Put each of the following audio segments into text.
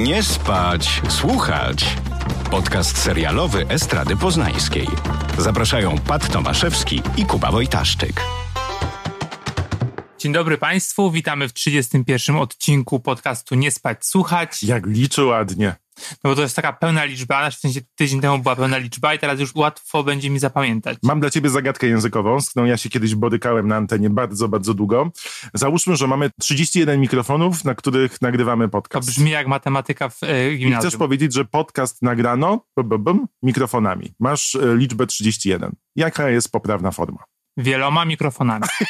Nie spać, słuchać. Podcast serialowy Estrady Poznańskiej. Zapraszają Pat Tomaszewski i Kuba Wojtaszczyk. Dzień dobry Państwu, witamy w 31 odcinku podcastu Nie spać, słuchać. Jak liczy ładnie. No bo to jest taka pełna liczba, w sensie tydzień temu była pełna liczba i teraz już łatwo będzie mi zapamiętać. Mam dla ciebie zagadkę językową, z którą ja się kiedyś borykałem na antenie bardzo, bardzo długo. Załóżmy, że mamy 31 mikrofonów, na których nagrywamy To podcast. brzmi jak matematyka w I gimnazjum. chcesz powiedzieć, że podcast nagrano bum, bum, bum, mikrofonami. Masz e, liczbę 31. Jaka jest poprawna forma? Wieloma mikrofonami.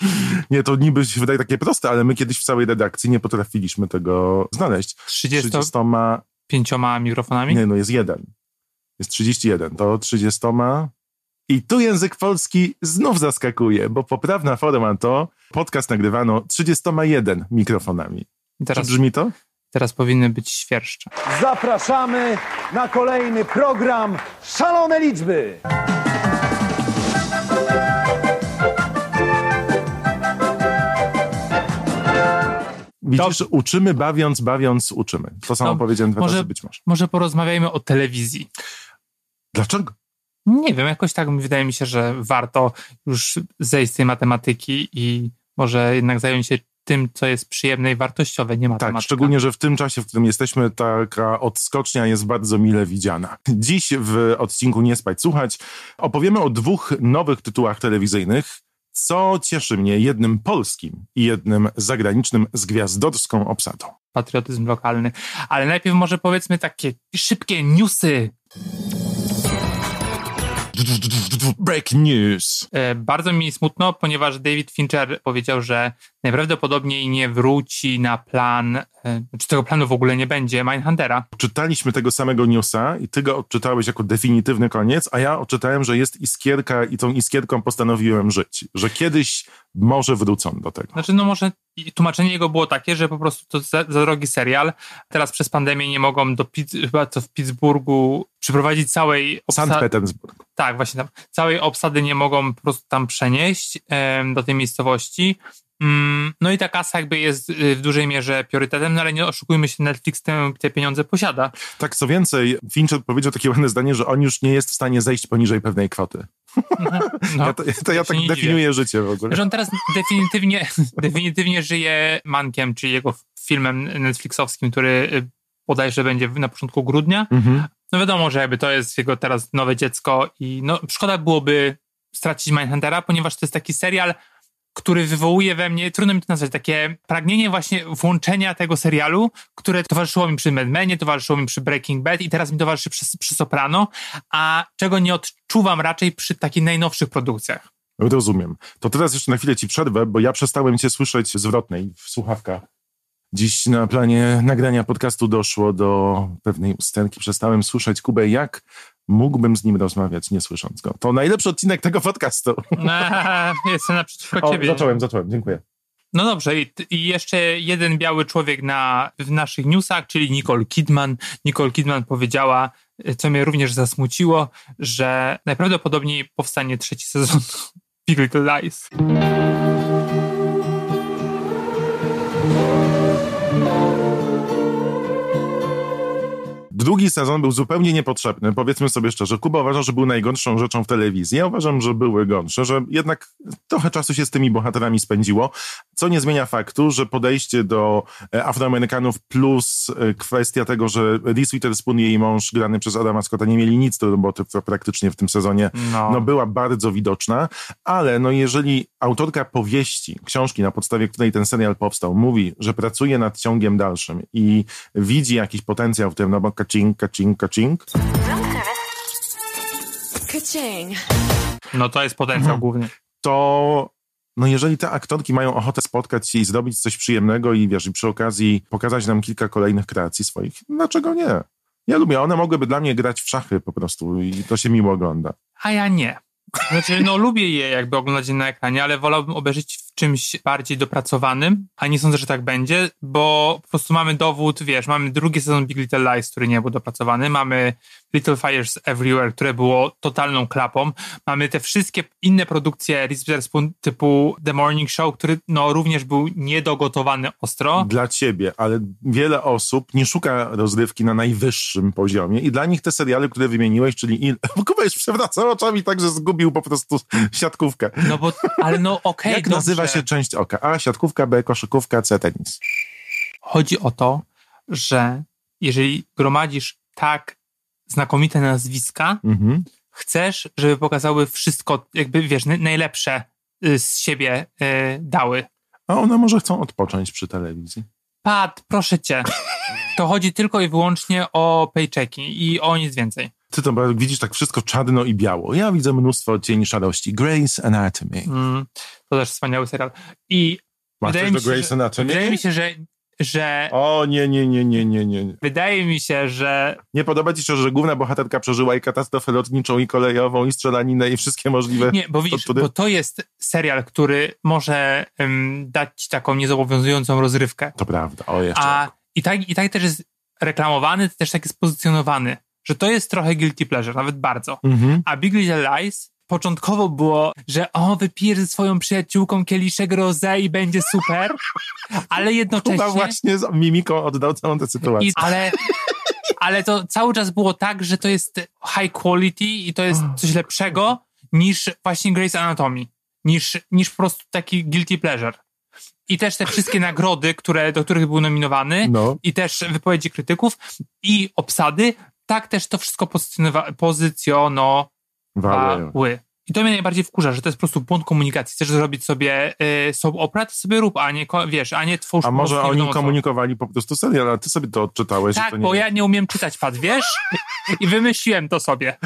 Nie, to niby się wydaje takie proste, ale my kiedyś w całej redakcji nie potrafiliśmy tego znaleźć. 35 30. mikrofonami? Nie, no jest jeden. Jest 31. To 30. I tu język polski znów zaskakuje, bo poprawna forma to podcast nagrywano 31 mikrofonami. I Czy teraz, brzmi to? teraz powinny być świerszcze. Zapraszamy na kolejny program Szalone Liczby. Widzisz, uczymy bawiąc, bawiąc uczymy. To samo No, powiedziałem dwa może- razy być może. Może porozmawiajmy o telewizji. Dlaczego? Nie wiem, jakoś tak wydaje mi się, że warto już zejść z tej matematyki i może jednak zająć się tym, co jest przyjemne i wartościowe, nie matematyka. Tak, szczególnie, że w tym czasie, w którym jesteśmy, taka odskocznia jest bardzo mile widziana. Dziś w odcinku Nie spać, słuchać opowiemy o dwóch nowych tytułach telewizyjnych, co cieszy mnie jednym polskim i jednym zagranicznym z gwiazdorską obsadą. patriotyzm lokalny. Ale najpierw może powiedzmy takie szybkie newsy. Break news. E, bardzo mi smutno, ponieważ David Fincher powiedział, że najprawdopodobniej nie wróci na plan, e, czy tego planu w ogóle nie będzie, Mindhuntera. Czytaliśmy tego samego newsa i ty go odczytałeś jako definitywny koniec, a ja odczytałem, że jest iskierka i tą iskierką postanowiłem żyć. Że kiedyś może wrócą do tego. Znaczy, no może i tłumaczenie jego było takie, że po prostu to za, za drogi serial. Teraz przez pandemię nie mogą do chyba to w Pittsburghu przyprowadzić całej Sankt obsady. Petersburg. Tak, właśnie tam. Całej obsady nie mogą po prostu tam przenieść do tej miejscowości. Mm, no i ta kasa jakby jest y, w dużej mierze priorytetem, no ale nie oszukujmy się, Netflix te, te pieniądze posiada. Tak, co więcej, Fincher powiedział takie ładne zdanie, że on już nie jest w stanie zejść poniżej pewnej kwoty. No, ja to, to ja tak nie dziwię. definiuję życie w ogóle. Że on teraz definitywnie, definitywnie żyje Mankiem, czyli jego filmem Netflixowskim, który y, bodajże będzie na początku grudnia. Mhm. No wiadomo, że jakby to jest jego teraz nowe dziecko i no szkoda byłoby stracić Mindhuntera, ponieważ to jest taki serial, który wywołuje we mnie, trudno mi to nazwać, takie pragnienie właśnie włączenia tego serialu, które towarzyszyło mi przy Mad Menie, towarzyszyło mi przy Breaking Bad i teraz mi towarzyszy przy, przy Soprano, a czego nie odczuwam raczej przy takich najnowszych produkcjach. Rozumiem. To teraz jeszcze na chwilę ci przerwę, bo ja przestałem cię słyszeć zwrotnej w słuchawkach. Dziś na planie nagrania podcastu doszło do pewnej usterki. Przestałem słyszeć Kubę, jak mógłbym z nim rozmawiać, nie słysząc go. To najlepszy odcinek tego podcastu. Eee, Jestem naprzeciwko O, ciebie. zacząłem, zacząłem, dziękuję. No dobrze, i, i jeszcze jeden biały człowiek na, w naszych newsach, czyli Nicole Kidman. Nicole Kidman powiedziała, co mnie również zasmuciło, że najprawdopodobniej powstanie trzeci sezon Big Little Lies. Drugi sezon był zupełnie niepotrzebny. Powiedzmy sobie szczerze, Kuba uważa, że był najgorszą rzeczą w telewizji. Ja uważam, że były gorsze, że jednak trochę czasu się z tymi bohaterami spędziło, co nie zmienia faktu, że podejście do e, Afroamerykanów plus e, kwestia tego, że Reese Witherspoon i jej mąż grany przez Adama Scotta nie mieli nic do roboty pra- praktycznie w tym sezonie, No. no była bardzo widoczna, ale no jeżeli autorka powieści, książki, na podstawie której ten serial powstał, mówi, że pracuje nad ciągiem dalszym i widzi jakiś potencjał w tym, no bo kacing, kacing, kacing, Ka-ching. no to jest potencjał główny. to no jeżeli te aktorki mają ochotę spotkać się i zrobić coś przyjemnego i wiesz, i przy okazji pokazać nam kilka kolejnych kreacji swoich, dlaczego nie? Ja lubię, one mogłyby dla mnie grać w szachy po prostu i to się miło ogląda. A ja nie. Znaczy, no lubię je jakby oglądać na ekranie, ale wolałbym obejrzeć w czymś bardziej dopracowanym, a nie sądzę, że tak będzie, bo po prostu mamy dowód, wiesz, mamy drugi sezon Big Little Lies, który nie był dopracowany, mamy Little Fires Everywhere, które było totalną klapą, mamy te wszystkie inne produkcje Reese Witherspoon typu The Morning Show, który no również był niedogotowany ostro. Dla ciebie, ale wiele osób nie szuka rozrywki na najwyższym poziomie i dla nich te seriale, które wymieniłeś, czyli il... Kuba już przewraca oczami tak, że zgubił po prostu siatkówkę. No bo, ale no okej, Jak dobrze. nazywa się część oka? A, siatkówka, B, koszykówka, C, tenis. Chodzi o to, że jeżeli gromadzisz tak znakomite nazwiska, Mhm. chcesz, żeby pokazały wszystko, jakby wiesz, najlepsze y, z siebie y, dały. A one może chcą odpocząć przy telewizji. Pat, proszę cię. To chodzi tylko i wyłącznie o paychecki i o nic więcej. Ty to bo widzisz tak wszystko czarno i biało. Ja widzę mnóstwo cieni szarości. Grey's Anatomy. Mm, to też wspaniały serial. I Masz coś do że, Anatomy? wydaje mi się, że, że O nie, nie, nie, nie, nie, nie. wydaje mi się, że Nie podoba ci się, że główna bohaterka przeżyła i katastrofę lotniczą, i kolejową, i strzelaninę, i wszystkie możliwe... Nie, bo widzisz, tortury? bo to jest serial, który może em, dać ci taką niezobowiązującą rozrywkę. To prawda, o jeszcze. A i tak, i tak też jest reklamowany, też tak jest pozycjonowany, że to jest trochę guilty pleasure, nawet bardzo. Mhm. A Big Little Lies początkowo było, że o, wypijesz ze swoją przyjaciółką kieliszek rosé i będzie super, ale jednocześnie... Chyba właśnie z mimiką oddał całą tę sytuację. I, ale, ale to cały czas było tak, że to jest high quality i to jest coś lepszego niż właśnie Grey's Anatomy. Niż, niż po prostu taki guilty pleasure. I też te wszystkie nagrody, które, do których był nominowany, No. i też wypowiedzi krytyków i obsady, tak też to wszystko pozycjonowa- pozycjonowały. Wały. I to mnie najbardziej wkurza, że to jest po prostu błąd komunikacji. Chcesz zrobić sobie y, soap opera, to sobie rób, a nie, wiesz, a nie twórz A może oni wiadomo komunikowali po prostu serial, ale ty sobie to odczytałeś. Tak, to nie... bo ja nie umiem czytać pad, wiesz? I wymyśliłem to sobie.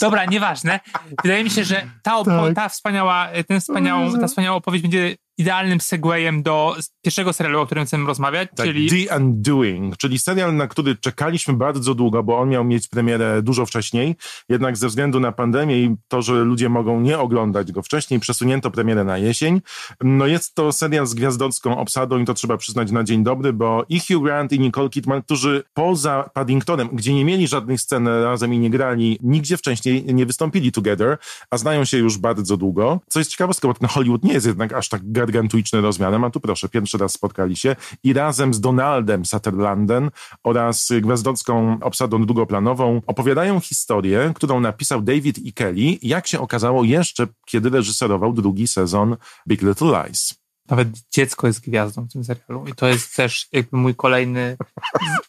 Dobra, nieważne. Wydaje mi się, że ta, opo- Tak. ta, wspaniała, ten wspaniałą, ta wspaniała opowieść będzie idealnym segwayem do pierwszego serialu, o którym chcemy rozmawiać, Tak, czyli The Undoing, czyli serial, na który czekaliśmy bardzo długo, bo on miał mieć premierę dużo wcześniej, jednak ze względu na pandemię i to, że ludzie mogą nie oglądać go wcześniej, przesunięto premierę na jesień. No jest to serial z gwiazdocką obsadą i to trzeba przyznać na dzień dobry, bo i Hugh Grant i Nicole Kidman, którzy poza Paddingtonem, gdzie nie mieli żadnych scen razem i nie grali, nigdzie wcześniej nie wystąpili together, a znają się już bardzo długo. Co jest ciekawostką, bo ten Hollywood nie jest jednak aż tak gargantuiczny rozmiarem, a tu proszę, pierwszy raz spotkali się i razem z Donaldem Sutherlandem oraz gwiazdocką obsadą długoplanową opowiadają historię, którą napisał David E. Kelly, jak się okazało jeszcze, kiedy reżyserował drugi sezon Big Little Lies. Nawet dziecko jest gwiazdą w tym serialu. I to jest też jakby mój kolejny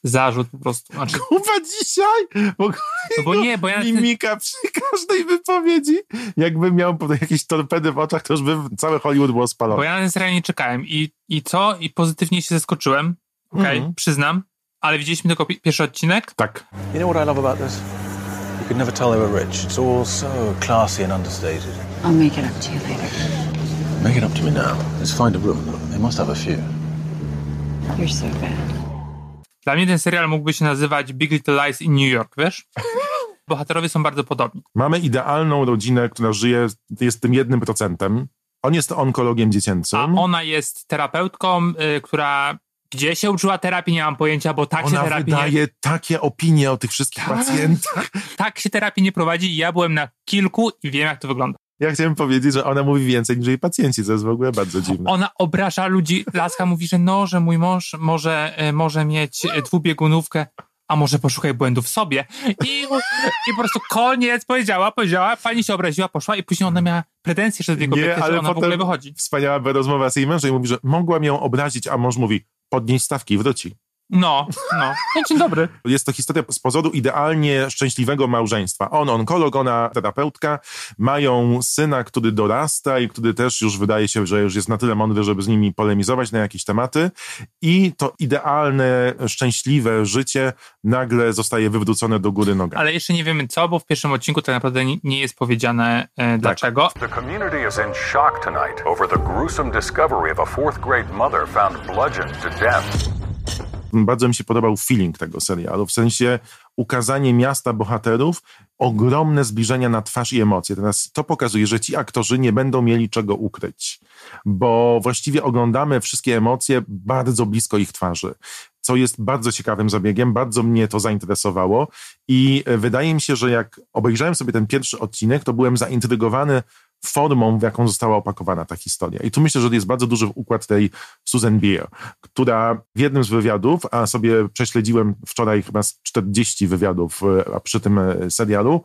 zarzut po prostu. Znaczy, Chyba dzisiaj, bo no bo nie, bo ja... mimika przy każdej wypowiedzi, jakby miał jakieś torpedy w oczach, to już by całe Hollywood było Bo spalone. ja na ten serial nie czekałem. I, i co? I pozytywnie się zaskoczyłem. Okej, Mhm. przyznam. Ale widzieliśmy tylko pi- pierwszy odcinek. Tak. You know what I love about this? You could never tell they were rich. It's all so classy and understated. I'll make it up to you later. Make it up to me now. Let's find a room. They must have a few. You're so bad. Dla mnie ten serial mógłby się nazywać Big Little Lies in New York, wiesz? Bohaterowie są bardzo podobni. Mamy idealną rodzinę, która żyje, jest tym jednym procentem. On jest onkologiem A dziecięcym. ona jest terapeutką, y, która gdzie się uczyła terapii, nie mam pojęcia, bo tak się Ona terapii nie, wydaje takie opinie o tych wszystkich Tak. pacjentach. tak się terapii nie prowadzi i ja byłem na kilku i wiem, jak to wygląda. Ja chciałem powiedzieć, że ona mówi więcej niż jej pacjenci, co jest w ogóle bardzo dziwne. Ona obraża ludzi. Laska mówi, że no, że mój mąż może, e, może mieć e, dwubiegunówkę, a może poszukaj błędów w sobie. I, I po prostu koniec powiedziała, powiedziała, pani się obraziła, poszła i później ona miała pretensje do tej kobiety, że ona w ogóle wychodzi. wspaniała rozmowa z jej mężem i mówi, że mogłam ją obrazić, a mąż mówi, podnieś stawki wróci. No, no. no dzień dobry. Jest to historia z pozoru idealnie szczęśliwego małżeństwa. On onkolog, ona terapeutka, mają syna, który dorasta i który też już wydaje się, że już jest na tyle mądry, żeby z nimi polemizować na jakieś tematy i to idealne, szczęśliwe życie nagle zostaje wywrócone do góry nogami. Ale jeszcze nie wiemy co, bo w pierwszym odcinku tak naprawdę nie, jest powiedziane e, dlaczego. The community is in shock tonight over the gruesome discovery of a fourth grade mother found bludgeoned to death. Bardzo mi się podobał feeling tego serialu, w sensie ukazanie miasta bohaterów ogromne zbliżenia na twarz i emocje. Teraz to pokazuje, że ci aktorzy nie będą mieli czego ukryć, bo właściwie oglądamy wszystkie emocje bardzo blisko ich twarzy co jest bardzo ciekawym zabiegiem, bardzo mnie to zainteresowało i e, wydaje mi się, że jak obejrzałem sobie ten pierwszy odcinek, to byłem zaintrygowany formą, w jaką została opakowana ta historia. I tu myślę, że jest bardzo duży układ tej Susan Beer, która w jednym z wywiadów, a sobie prześledziłem wczoraj chyba z 40 wywiadów e, przy tym e, serialu,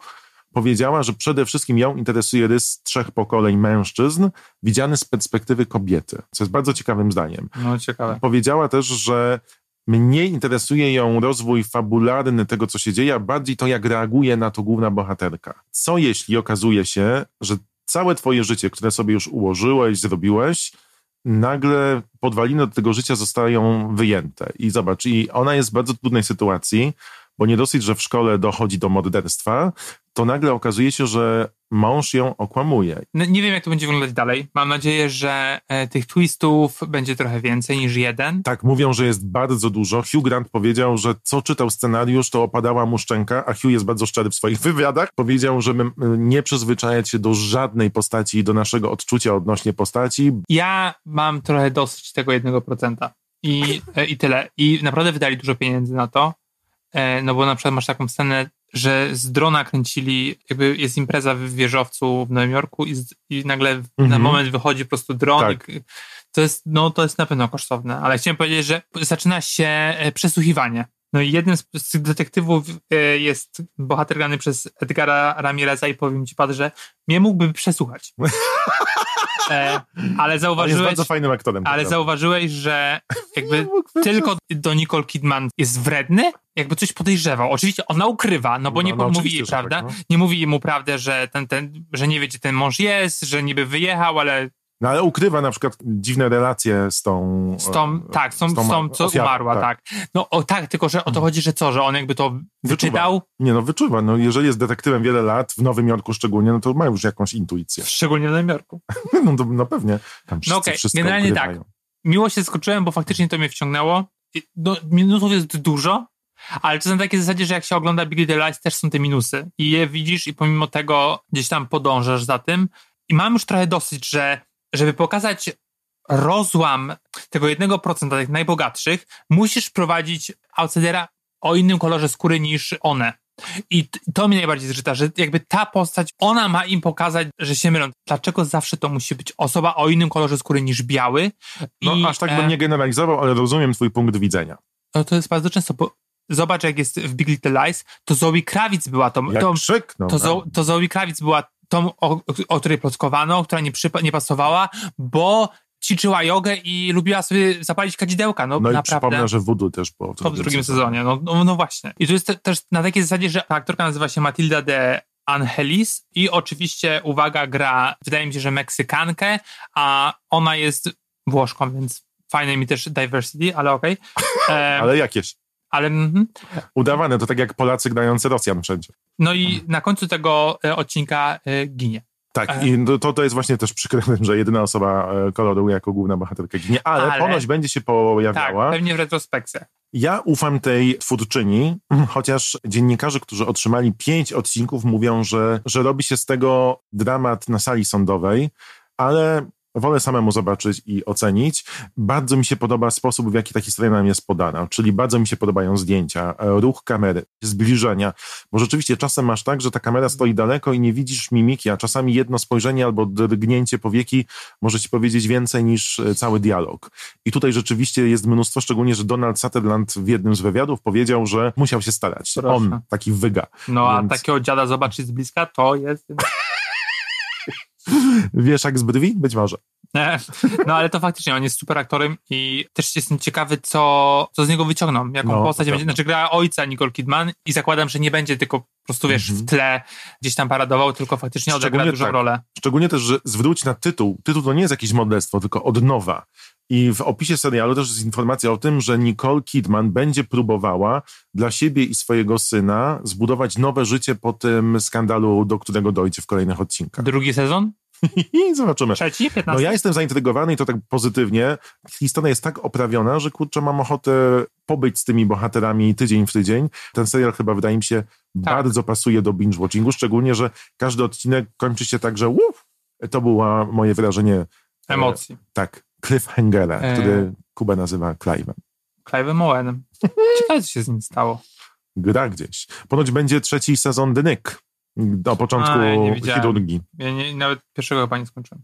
powiedziała, że przede wszystkim ją interesuje rys trzech pokoleń mężczyzn, widziany z perspektywy kobiety, co jest bardzo ciekawym zdaniem. No, ciekawe. Powiedziała też, że mniej interesuje ją rozwój fabularny tego, co się dzieje, a bardziej to, jak reaguje na to główna bohaterka. Co jeśli okazuje się, że całe twoje życie, które sobie już ułożyłeś, zrobiłeś, nagle podwaliny do tego życia zostają wyjęte. I zobacz, i ona jest w bardzo trudnej sytuacji, bo nie dosyć, że w szkole dochodzi do morderstwa, to nagle okazuje się, że mąż ją okłamuje. No, nie wiem, jak to będzie wyglądać dalej. Mam nadzieję, że e, tych twistów będzie trochę więcej niż jeden. Tak, mówią, że jest bardzo dużo. Hugh Grant powiedział, że co czytał scenariusz, to opadała mu szczęka, a Hugh jest bardzo szczery w swoich wywiadach. Powiedział, żeby nie przyzwyczajać się do żadnej postaci, do naszego odczucia odnośnie postaci. Ja mam trochę dosyć tego jednego procenta. I, e, I tyle. I naprawdę wydali dużo pieniędzy na to. E, no bo na przykład masz taką scenę że z drona kręcili, jakby jest impreza w wieżowcu w Nowym Jorku i, z, i nagle mhm. na moment wychodzi po prostu dron. Tak. I, to jest, no to jest na pewno kosztowne, ale chciałem powiedzieć, że zaczyna się e, przesłuchiwanie. No i jednym z, z detektywów e, jest bohater grany przez Edgara Ramireza i powiem ci pan, że mnie mógłby przesłuchać. E, ale zauważyłeś. jest bardzo fajnym aktorem. Ale zauważyłeś, że jakby tylko do Nicole Kidman jest wredny, jakby coś podejrzewał. Oczywiście ona ukrywa, no bo no, nie no, mówi jej, prawda? Tak, no. Nie mówi mu prawdę, że, ten, ten, że nie wie, gdzie ten mąż jest, że niby wyjechał, ale no ale ukrywa na przykład dziwne relacje z tą... Z tą, e, tak, z tą, z tą, z tą co ofiarą, umarła, tak. tak. No o, tak, tylko że o to mhm. chodzi, że co, że on jakby to wyczytał? Wyczuwa. Nie no, wyczuwa. No, jeżeli jest detektywem wiele lat, w Nowym Jorku szczególnie, no to ma już jakąś intuicję. Szczególnie w Nowym Jorku. no, to, no pewnie. Tam no okej, okay. generalnie tak. Miło się skoczyłem, bo faktycznie to mnie wciągnęło. No, minusów jest dużo, ale to na takiej zasadzie, że jak się ogląda Big Little Lies, też są te minusy. I je widzisz i pomimo tego gdzieś tam podążasz za tym. I mam już trochę dosyć, że żeby pokazać rozłam tego jednego procenta tych najbogatszych, musisz prowadzić outsidera o innym kolorze skóry niż one. I to mnie najbardziej zżyta, że jakby ta postać, ona ma im pokazać, że się mylą. Dlaczego zawsze to musi być osoba o innym kolorze skóry niż biały? No I, aż tak bym e, nie generalizował, ale rozumiem twój punkt widzenia. No to jest bardzo często, bo zobacz jak jest w Big Little Lies, to Zoe Krawic była tą... Jak tą krzyknął, to, Zo, to Zoe Krawic była tą, o, o której plotkowano, która nie, przypa- nie pasowała, bo ćwiczyła jogę i lubiła sobie zapalić kadzidełka. No, no naprawdę. i przypomnę, że Voodoo też było w, w drugim sezonie. No, no, no, właśnie. I to jest te, też na takiej zasadzie, że ta aktorka nazywa się Matilda de Angelis i oczywiście, uwaga, gra, wydaje mi się, że Meksykankę, a ona jest Włoszką, więc fajne mi też diversity, ale okej. Okay. ale jakieś. Ale, mm, Udawane, to tak jak Polacy grający Rosjan wszędzie. No i na końcu tego e, odcinka e, ginie. Tak, e. i to, to jest właśnie też przykre, że jedyna osoba koloru jako główna bohaterka ginie, ale, ale ponoć będzie się pojawiała. Tak, pewnie w retrospekcji. Ja ufam tej twórczyni, chociaż dziennikarze, którzy otrzymali pięć odcinków, mówią, że, że robi się z tego dramat na sali sądowej, ale wolę samemu zobaczyć i ocenić. Bardzo mi się podoba sposób, w jaki ta historia nam jest podana, czyli bardzo mi się podobają zdjęcia, e, ruch kamery, zbliżenia, bo rzeczywiście czasem masz tak, że ta kamera stoi daleko i nie widzisz mimiki, a czasami jedno spojrzenie albo drgnięcie powieki może ci powiedzieć więcej niż e, cały dialog. I tutaj rzeczywiście jest mnóstwo, szczególnie, że Donald Sutherland w jednym z wywiadów powiedział, że musiał się starać. Proszę. On taki wyga. No Więc... a takiego dziada zobaczyć z bliska, to jest... Wiesz jak z brwi? Być może. No ale to faktycznie, on jest super aktorem i też jestem ciekawy, co, co z niego wyciągną. Jaką no, postać będzie. Znaczy gra ojca Nicole Kidman i zakładam, że nie będzie tylko po prostu, wiesz, mm -hmm. w tle gdzieś tam paradował, tylko faktycznie odegra dużą tak. rolę. Szczególnie też, że zwróć na tytuł. Tytuł to nie jest jakieś modlestwo, tylko od nowa. I w opisie serialu też jest informacja o tym, że Nicole Kidman będzie próbowała dla siebie i swojego syna zbudować nowe życie po tym skandalu, do którego dojdzie w kolejnych odcinkach. Drugi sezon? Zobaczymy. Trzeci, 15? No ja jestem zaintrygowany i to tak pozytywnie. Historia jest tak oprawiona, że kurczę, mam ochotę pobyć z tymi bohaterami tydzień w tydzień. Ten serial chyba wydaje mi się bardzo pasuje do binge-watchingu, szczególnie, że każdy odcinek kończy się tak, że uff, to było moje wrażenie. e, Emocji. Tak, cliffhangera, E. który Kuba nazywa Clive'em. Clive'em Owenem. Ciekawe, co się z nim stało. Gra gdzieś. Ponoć będzie trzeci sezon The Nick. Do początku A, ja chirurgii. Ja nie, nawet pierwszego chyba nie skończyłem.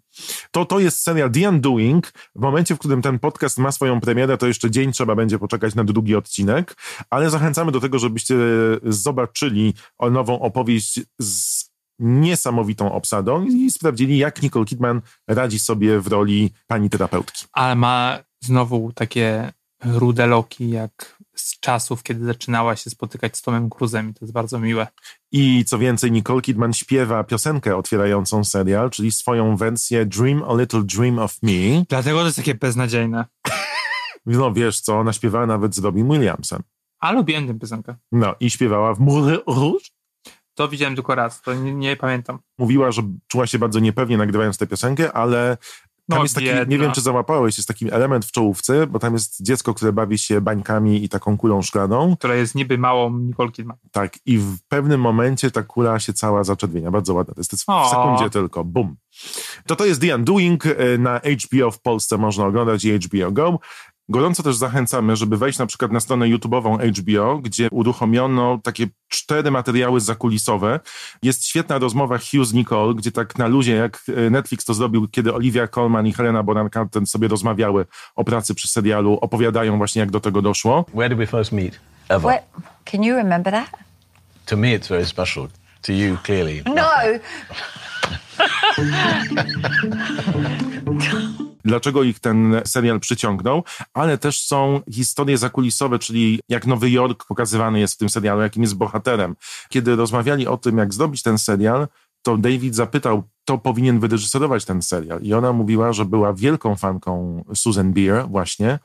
To, to jest serial The Undoing. W momencie, w którym ten podcast ma swoją premierę, to jeszcze dzień trzeba będzie poczekać na drugi odcinek, ale zachęcamy do tego, żebyście zobaczyli nową opowieść z niesamowitą obsadą i sprawdzili, jak Nicole Kidman radzi sobie w roli pani terapeutki. Ale ma znowu takie rude loki, jak z czasów, kiedy zaczynała się spotykać z Tomem Cruzem i to jest bardzo miłe. I co więcej, Nicole Kidman śpiewa piosenkę otwierającą serial, czyli swoją wersję Dream a Little Dream of Me. Dlatego to jest takie beznadziejne. No wiesz co, ona śpiewała nawet z Robin Williamsem. A lubiłem tę piosenkę. No i śpiewała w Moulin Rouge. To widziałem tylko raz, to nie, nie pamiętam. Mówiła, że czuła się bardzo niepewnie nagrywając tę piosenkę, ale tam No, jest taki, biedna. nie wiem czy załapałeś, jest taki element w czołówce, bo tam jest dziecko, które bawi się bańkami i taką kulą szklaną. Która jest niby małą Nicole Kidman. Tak, i w pewnym momencie ta kula się cała zaczerwienia. Bardzo ładna. To jest, to jest w sekundzie tylko. Bum. To to jest The Undoing. e, Na HBO w Polsce można oglądać i HBO Go. Gorąco też zachęcamy, żeby wejść na przykład na stronę YouTube'ową HBO, gdzie uruchomiono takie cztery materiały zakulisowe. Jest świetna rozmowa Hughes Nicole, gdzie tak na luzie, jak e, Netflix to zrobił, kiedy Olivia Colman i Helena Bonham Carter sobie rozmawiały o pracy przy serialu, opowiadają właśnie jak do tego doszło. Where did we first meet? Ever. What? Can you remember that? To me, it's very special. To you, clearly. No. dlaczego ich ten serial przyciągnął, ale też są historie zakulisowe, czyli jak Nowy Jork pokazywany jest w tym serialu, jakim jest bohaterem. Kiedy rozmawiali o tym, jak zrobić ten serial, to David zapytał, kto powinien wyreżyserować ten serial. I ona mówiła, że była wielką fanką Susan Beer właśnie,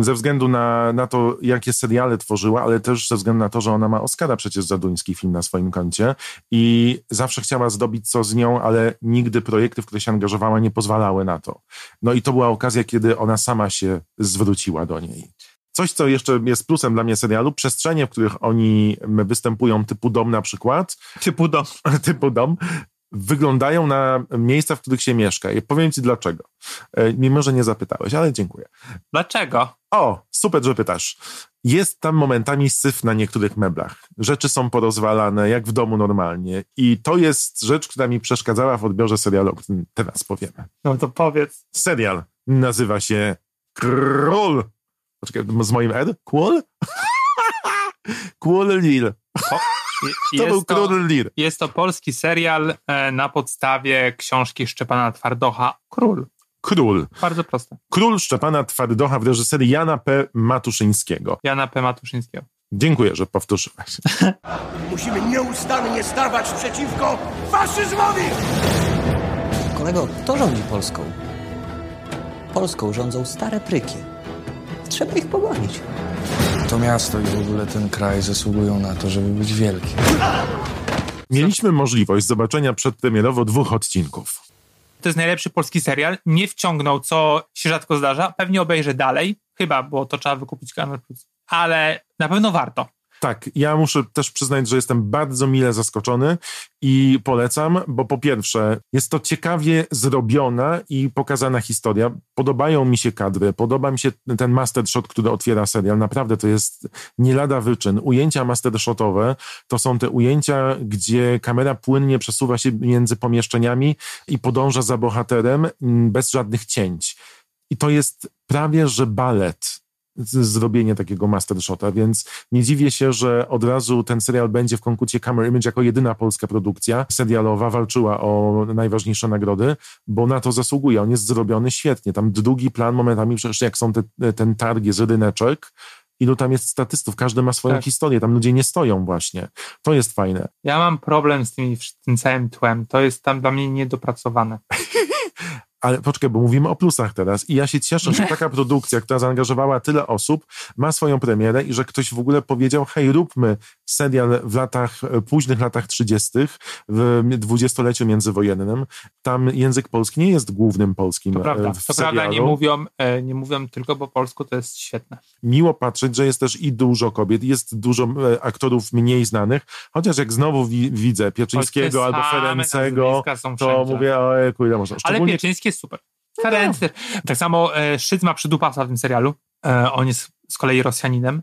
ze względu na, na to, jakie seriale tworzyła, ale też ze względu na to, że ona ma Oscara przecież za duński film na swoim koncie i zawsze chciała zrobić co z nią, ale nigdy projekty, w które się angażowała, nie pozwalały na to. No i to była okazja, kiedy ona sama się zwróciła do niej. Coś, co jeszcze jest plusem dla mnie serialu, przestrzenie, w których oni występują, typu dom na przykład, Typu dom. typu dom, wyglądają na miejsca, w których się mieszka. I powiem ci dlaczego. E, Mimo, że nie zapytałeś, ale dziękuję. Dlaczego? O, super, że pytasz. Jest tam momentami syf na niektórych meblach. Rzeczy są porozwalane, jak w domu normalnie. I to jest rzecz, która mi przeszkadzała w odbiorze serialu, o którym teraz powiemy. No to powiedz. Serial nazywa się Król. Poczekaj, z moim R? Król? Król Lil. To był Król Lil. jest to polski serial e, na podstawie książki Szczepana Twardocha Król. Król. Bardzo proste. Król Szczepana Twardocha w reżyserii Jana P. Matuszyńskiego. Jana P. Matuszyńskiego. Dziękuję, że powtórzyłeś. Musimy nieustannie stawać przeciwko faszyzmowi! Kolego, kto rządzi Polską? Polską rządzą stare pryki. Trzeba ich pogonić. To miasto i w ogóle ten kraj zasługują na to, żeby być wielkie. Mieliśmy możliwość zobaczenia przedpremierowo dwóch odcinków. To jest najlepszy polski serial. Nie wciągnął, co się rzadko zdarza. Pewnie obejrzę dalej. Chyba, bo to trzeba wykupić kanał Plus. Ale na pewno warto. Tak, ja muszę też przyznać, że jestem bardzo mile zaskoczony i polecam, bo po pierwsze, jest to ciekawie zrobiona i pokazana historia. Podobają mi się kadry, podoba mi się ten master shot, który otwiera serial. Naprawdę to jest nie lada wyczyn. Ujęcia master shotowe to są te ujęcia, gdzie kamera płynnie przesuwa się między pomieszczeniami i podąża za bohaterem mm, bez żadnych cięć. I to jest prawie, że balet zrobienie takiego master shota, więc nie dziwię się, że od razu ten serial będzie w konkursie Camera Image jako jedyna polska produkcja serialowa walczyła o najważniejsze nagrody, bo na to zasługuje. On jest zrobiony świetnie. Tam drugi plan momentami, przecież jak są te, ten targi z ryneczek, ilu tam jest statystów, każdy ma swoją Tak. historię, tam ludzie nie stoją właśnie. To jest fajne. Ja mam problem z tymi, tym całym tłem. To jest tam dla mnie niedopracowane. Ale poczekaj, bo mówimy o plusach teraz i ja się cieszę, że taka produkcja, która zaangażowała tyle osób, ma swoją premierę i że ktoś w ogóle powiedział, hej, róbmy serial w latach, e, późnych latach 30., w dwudziestoleciu międzywojennym. Tam język polski nie jest głównym polskim To e, prawda, w to serialu. prawda nie, mówią, e, nie mówią tylko po polsku, to jest świetne. Miło patrzeć, że jest też i dużo kobiet, jest dużo aktorów mniej znanych, chociaż jak znowu wi widzę Pieczyńskiego albo Ferencego, to mówię, ojejku, ile można. Ale Szczególnie Pieczyński jest super. Ferenc też. Tak samo Szyc ma przydupasa w tym serialu. On jest z kolei Rosjaninem.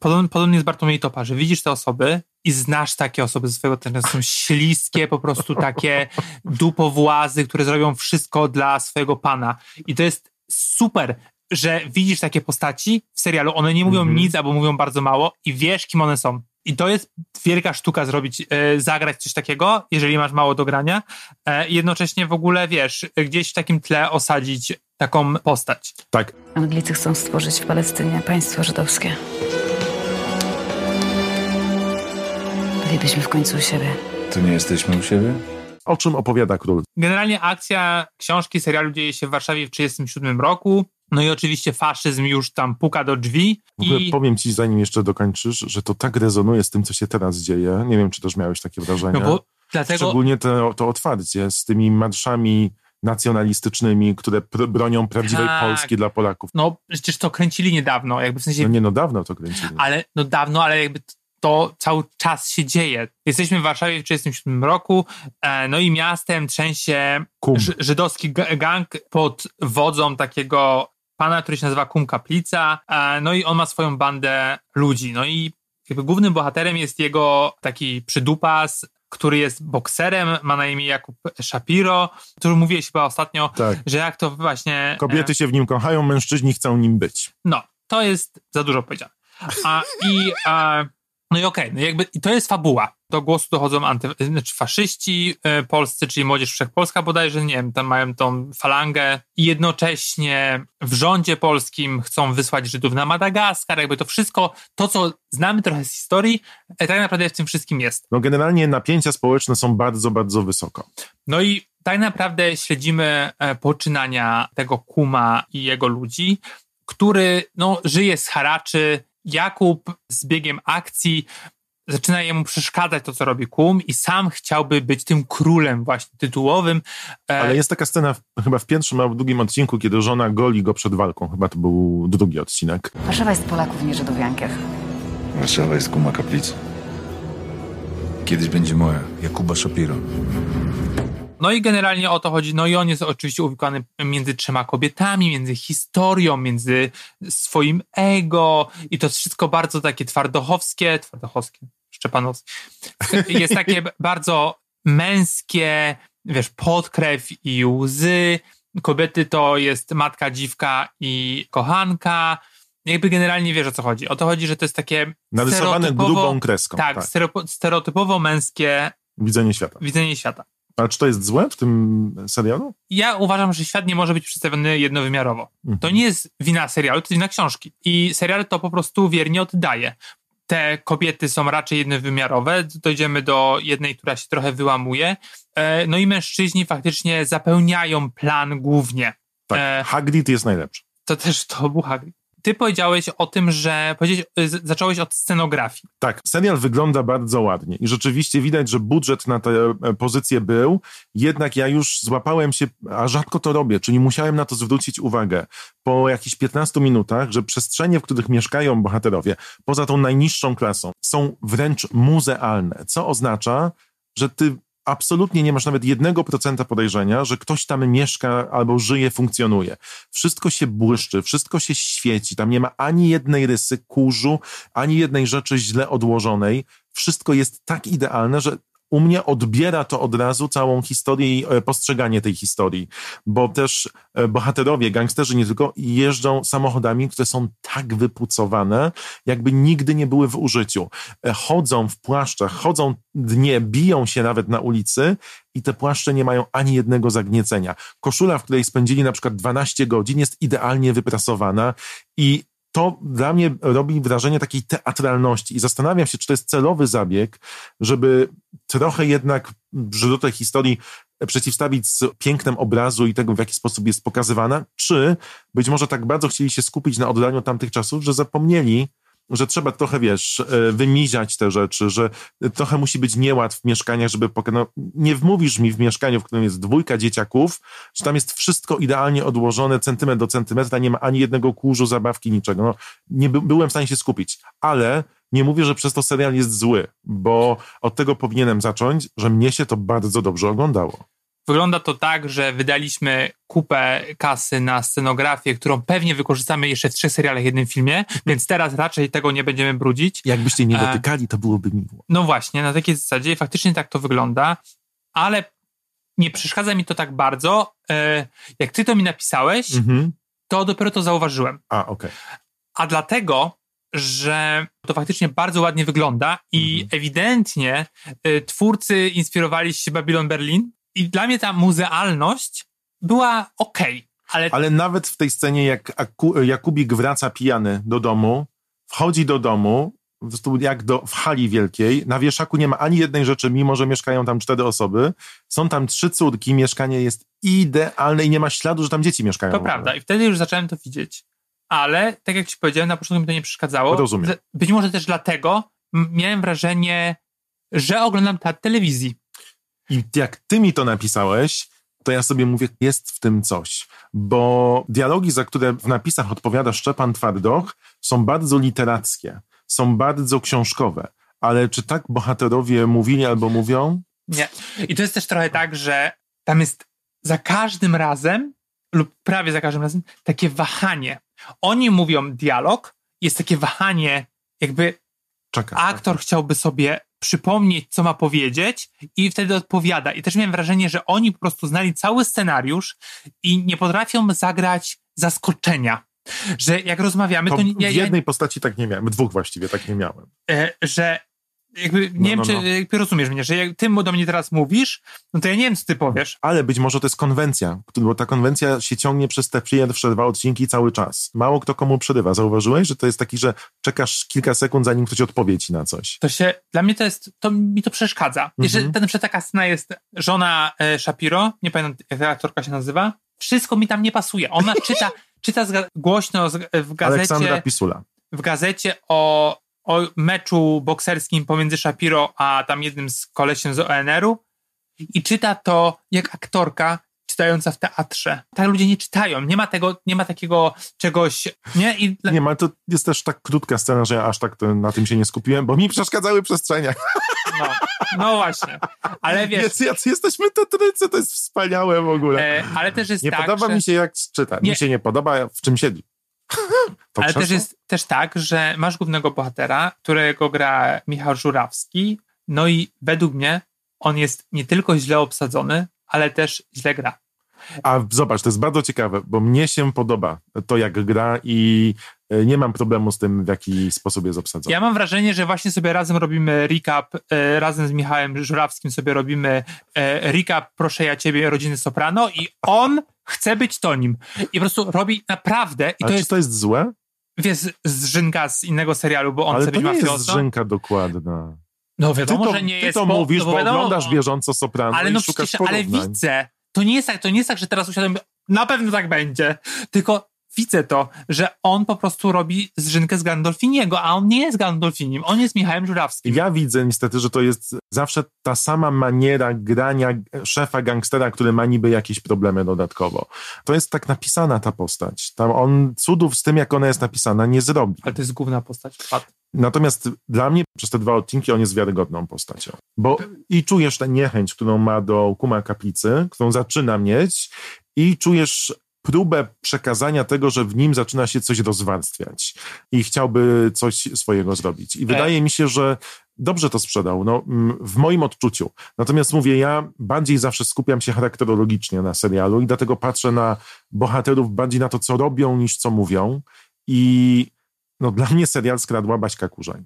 Podobnie, jest Bartłomiej Topa, że widzisz te osoby i znasz takie osoby ze swojego terenu. Są śliskie, po prostu takie dupowłazy, które zrobią wszystko dla swojego pana. I to jest super, że widzisz takie postaci w serialu. One nie mówią Mhm. nic albo mówią bardzo mało i wiesz, kim one są. I to jest wielka sztuka zrobić, e, zagrać coś takiego, jeżeli masz mało do grania. E, i jednocześnie w ogóle, wiesz, gdzieś w takim tle osadzić taką postać. tak, Anglicy chcą stworzyć w Palestynie państwo żydowskie. Bylibyśmy w końcu u siebie. Tu nie jesteśmy u siebie? o czym opowiada król? Generalnie akcja książki, serialu dzieje się w Warszawie w 1937 roku. No i oczywiście faszyzm już tam puka do drzwi. W ogóle I powiem ci, zanim jeszcze dokończysz, że to tak rezonuje z tym, co się teraz dzieje. Nie wiem, czy też miałeś takie wrażenie. no bo dlatego Szczególnie to, to otwarcie z tymi marszami nacjonalistycznymi, które pr bronią prawdziwej Tak. Polski dla Polaków. no przecież to kręcili niedawno, jakby w sensie No nie, no dawno to kręcili. ale no dawno, ale jakby to cały czas się dzieje. Jesteśmy w Warszawie w 1937 roku, e, no i miastem trzęsie żydowski ga- gang pod wodzą takiego pana, który się nazywa Kum Kaplica, e, no i on ma swoją bandę ludzi, no i głównym bohaterem jest jego taki przydupas, który jest bokserem, ma na imię Jakub Shapiro, który mówiłeś chyba ostatnio, Tak. że jak to właśnie... e, Kobiety się w nim kochają, mężczyźni chcą nim być. no, to jest za dużo powiedziane. A, I a, no i okej, no jakby i to jest fabuła. Do głosu dochodzą anty, znaczy faszyści e, polscy, czyli Młodzież Wszechpolska bodajże, nie wiem, tam mają tą falangę i jednocześnie w rządzie polskim chcą wysłać Żydów na Madagaskar, jakby to wszystko, to co znamy trochę z historii, e, tak naprawdę w tym wszystkim jest. No generalnie napięcia społeczne są bardzo, bardzo wysoko. No i tak naprawdę śledzimy e, poczynania tego kuma i jego ludzi, który no, żyje z haraczy. Jakub z biegiem akcji zaczyna jemu przeszkadzać to, co robi kum i sam chciałby być tym królem właśnie tytułowym. E, Ale jest taka scena w, chyba w pierwszym albo w drugim odcinku, kiedy żona goli go przed walką. Chyba to był drugi odcinek. Warszawa jest Polaków, nie Żydów Jankiew. Warszawa jest kuma kaplicy. Kiedyś będzie moja, Jakuba Shapiro. No i generalnie o to chodzi. No i on jest oczywiście uwikłany między trzema kobietami, między historią, między swoim ego i to jest wszystko bardzo takie twardochowskie, twardochowskie, szczepanowskie. Jest takie bardzo męskie, wiesz, podkrew i łzy. Kobiety to jest matka, dziwka i kochanka. Jakby generalnie wiesz o co chodzi. O to chodzi, że to jest takie Narysowane grubą kreską. Tak, tak. stereotypo- stereotypowo męskie Widzenie świata. widzenie świata. A czy to jest złe w tym serialu? ja uważam, że świat nie może być przedstawiony jednowymiarowo. Mhm. To nie jest wina serialu, to jest wina książki. I serial to po prostu wiernie oddaje. Te kobiety są raczej jednowymiarowe. Dojdziemy do jednej, która się trochę wyłamuje. E, No i mężczyźni faktycznie zapełniają plan głównie. Tak. E, Hagrid jest najlepszy. To też to był Hagrid. Ty powiedziałeś o tym, że z- zacząłeś od scenografii. Tak, serial wygląda bardzo ładnie i rzeczywiście widać, że budżet na tę e, pozycję był, jednak ja już złapałem się, a rzadko to robię, czyli musiałem na to zwrócić uwagę po jakichś 15 minutach, że przestrzenie, w których mieszkają bohaterowie, poza tą najniższą klasą, są wręcz muzealne, co oznacza, że ty absolutnie nie masz nawet jednego procenta podejrzenia, że ktoś tam mieszka albo żyje, funkcjonuje. Wszystko się błyszczy, wszystko się świeci, tam nie ma ani jednej rysy kurzu, ani jednej rzeczy źle odłożonej. Wszystko jest tak idealne, że u mnie odbiera to od razu całą historię i e, postrzeganie tej historii, bo też e, bohaterowie, gangsterzy nie tylko, jeżdżą samochodami, które są tak wypucowane, jakby nigdy nie były w użyciu. E, Chodzą w płaszczach, chodzą dnie, biją się nawet na ulicy i te płaszcze nie mają ani jednego zagniecenia. Koszula, w której spędzili na przykład 12 godzin, jest idealnie wyprasowana i to dla mnie robi wrażenie takiej teatralności. I zastanawiam się, czy to jest celowy zabieg, żeby trochę jednak brzydotę historii przeciwstawić z pięknem obrazu i tego, w jaki sposób jest pokazywana, czy być może tak bardzo chcieli się skupić na oddaniu tamtych czasów, że zapomnieli że trzeba trochę, wiesz, e, wymiziać te rzeczy, że trochę musi być nieład w mieszkaniach, żeby pokazać. No, nie wmówisz mi w mieszkaniu, w którym jest dwójka dzieciaków, że tam jest wszystko idealnie odłożone, centymetr do centymetra, nie ma ani jednego kurzu, zabawki, niczego. No, nie by, byłem w stanie się skupić, ale nie mówię, że przez to serial jest zły, bo od tego powinienem zacząć, że mnie się to bardzo dobrze oglądało. Wygląda to tak, że wydaliśmy kupę kasy na scenografię, którą pewnie wykorzystamy jeszcze w trzech serialach, jednym filmie, więc teraz raczej tego nie będziemy brudzić. Jakbyście nie dotykali, to byłoby miło. No właśnie, na takiej zasadzie faktycznie tak to wygląda, ale nie przeszkadza mi to tak bardzo. E, jak ty to mi napisałeś, Mhm. to dopiero to zauważyłem. A, okej. A dlatego, że to faktycznie bardzo ładnie wygląda i Mhm. ewidentnie y, twórcy inspirowali się Babylon Berlin i dla mnie ta muzealność była okej, ale, Ale nawet w tej scenie, jak Aku- Jakubik wraca pijany do domu, wchodzi do domu, jak do, w hali wielkiej, na wieszaku nie ma ani jednej rzeczy, mimo że mieszkają tam cztery osoby. Są tam trzy córki, mieszkanie jest idealne i nie ma śladu, że tam dzieci mieszkają. to prawda i wtedy już zacząłem to widzieć. Ale, tak jak ci powiedziałem, na początku mi to nie przeszkadzało. Rozumiem. Być może też dlatego miałem wrażenie, że oglądam teatr telewizji. I jak ty mi to napisałeś, to ja sobie mówię, jest w tym coś. Bo dialogi, za które w napisach odpowiada Szczepan Twardoch, są bardzo literackie, są bardzo książkowe. Ale czy tak bohaterowie mówili albo mówią? Nie. I to jest też trochę tak, że tam jest za każdym razem, lub prawie za każdym razem, takie wahanie. Oni mówią dialog, jest takie wahanie, jakby Czeka. aktor chciałby sobie przypomnieć, co ma powiedzieć i wtedy odpowiada. I też miałem wrażenie, że oni po prostu znali cały scenariusz i nie potrafią zagrać zaskoczenia. Że jak rozmawiamy, to, To nie, w ja, ja, jednej postaci tak nie miałem, dwóch właściwie tak nie miałem. e, że jakby, nie No, wiem, no, czy no. jakby rozumiesz mnie, że jak ty do mnie teraz mówisz, no to ja nie wiem, co ty powiesz. Ale być może to jest konwencja, bo ta konwencja się ciągnie przez te pierwsze dwa odcinki cały czas. Mało kto komu przerywa. Zauważyłeś, że to jest taki, że czekasz kilka sekund, zanim ktoś odpowie ci na coś. to się, dla mnie to jest, to mi to przeszkadza. Mhm. ten przykład taka scena jest żona e, Shapiro, nie pamiętam jak ta aktorka się nazywa, wszystko mi tam nie pasuje. Ona czyta, czyta zga- głośno z, w gazecie, Aleksandra Pisula. w gazecie o, o meczu bokserskim pomiędzy Shapiro a tam jednym z kolesiem z ONR-u i czyta to jak aktorka czytająca w teatrze. Tak ludzie nie czytają. Nie ma tego, nie ma takiego czegoś, nie? I Nie ma, to jest też tak krótka scena, że ja aż tak to, na tym się nie skupiłem, bo mi przeszkadzały przestrzenia. no, no właśnie. Ale wiesz, Jest, jacy jesteśmy tetrycy, to jest wspaniałe w ogóle. e, ale też jest nie tak, podoba że... mi się jak czyta. Nie. Mi się nie podoba w czym siedzi. To Ale też jest też tak, że masz głównego bohatera, którego gra Michał Żurawski, no i według mnie on jest nie tylko źle obsadzony, ale też źle gra. A zobacz, to jest bardzo ciekawe, bo mnie się podoba to, jak gra i e, nie mam problemu z tym, w jaki sposób jest obsadzony. Ja mam wrażenie, że właśnie sobie razem robimy recap, e, razem z Michałem Żurawskim sobie robimy e, recap Proszę ja ciebie, Rodziny Soprano i on chce być Tonim. I po prostu robi naprawdę, i A to czy jest, to jest złe? wiesz, z Żynka z innego serialu, bo on Ale chce to być nie jest mafiozą. Żynka dokładna. No Ty wiadomo, to, że nie ty jest. to bo- mówisz, no bo wiadomo, oglądasz bieżąco Soprano ale i no szukasz przecież, ale widzę. To nie, jest tak, to nie jest tak, że teraz usiadłem, na pewno tak będzie. Tylko widzę to, że on po prostu robi zrzynkę z Gandolfiniego, a on nie jest Gandolfinim, on jest Michałem Żurawskim. Ja widzę niestety, że to jest zawsze ta sama maniera grania szefa gangstera, który ma niby jakieś problemy dodatkowo. To jest tak napisana ta postać. Tam on cudów z tym, jak ona jest napisana, nie zrobi. Ale to jest główna postać. Pat. Natomiast dla mnie przez te dwa odcinki on jest wiarygodną postacią. Bo i czujesz tę niechęć, którą ma do kuma kaplicy, którą zaczyna mieć i czujesz próbę przekazania tego, że w nim zaczyna się coś rozwarstwiać i chciałby coś swojego zrobić. I wydaje mi się, że dobrze to sprzedał, no, w moim odczuciu. Natomiast mówię, ja bardziej zawsze skupiam się charakterologicznie na serialu i dlatego patrzę na bohaterów bardziej na to, co robią, niż co mówią. I no, dla mnie serial skradła Baśka Kurzaj.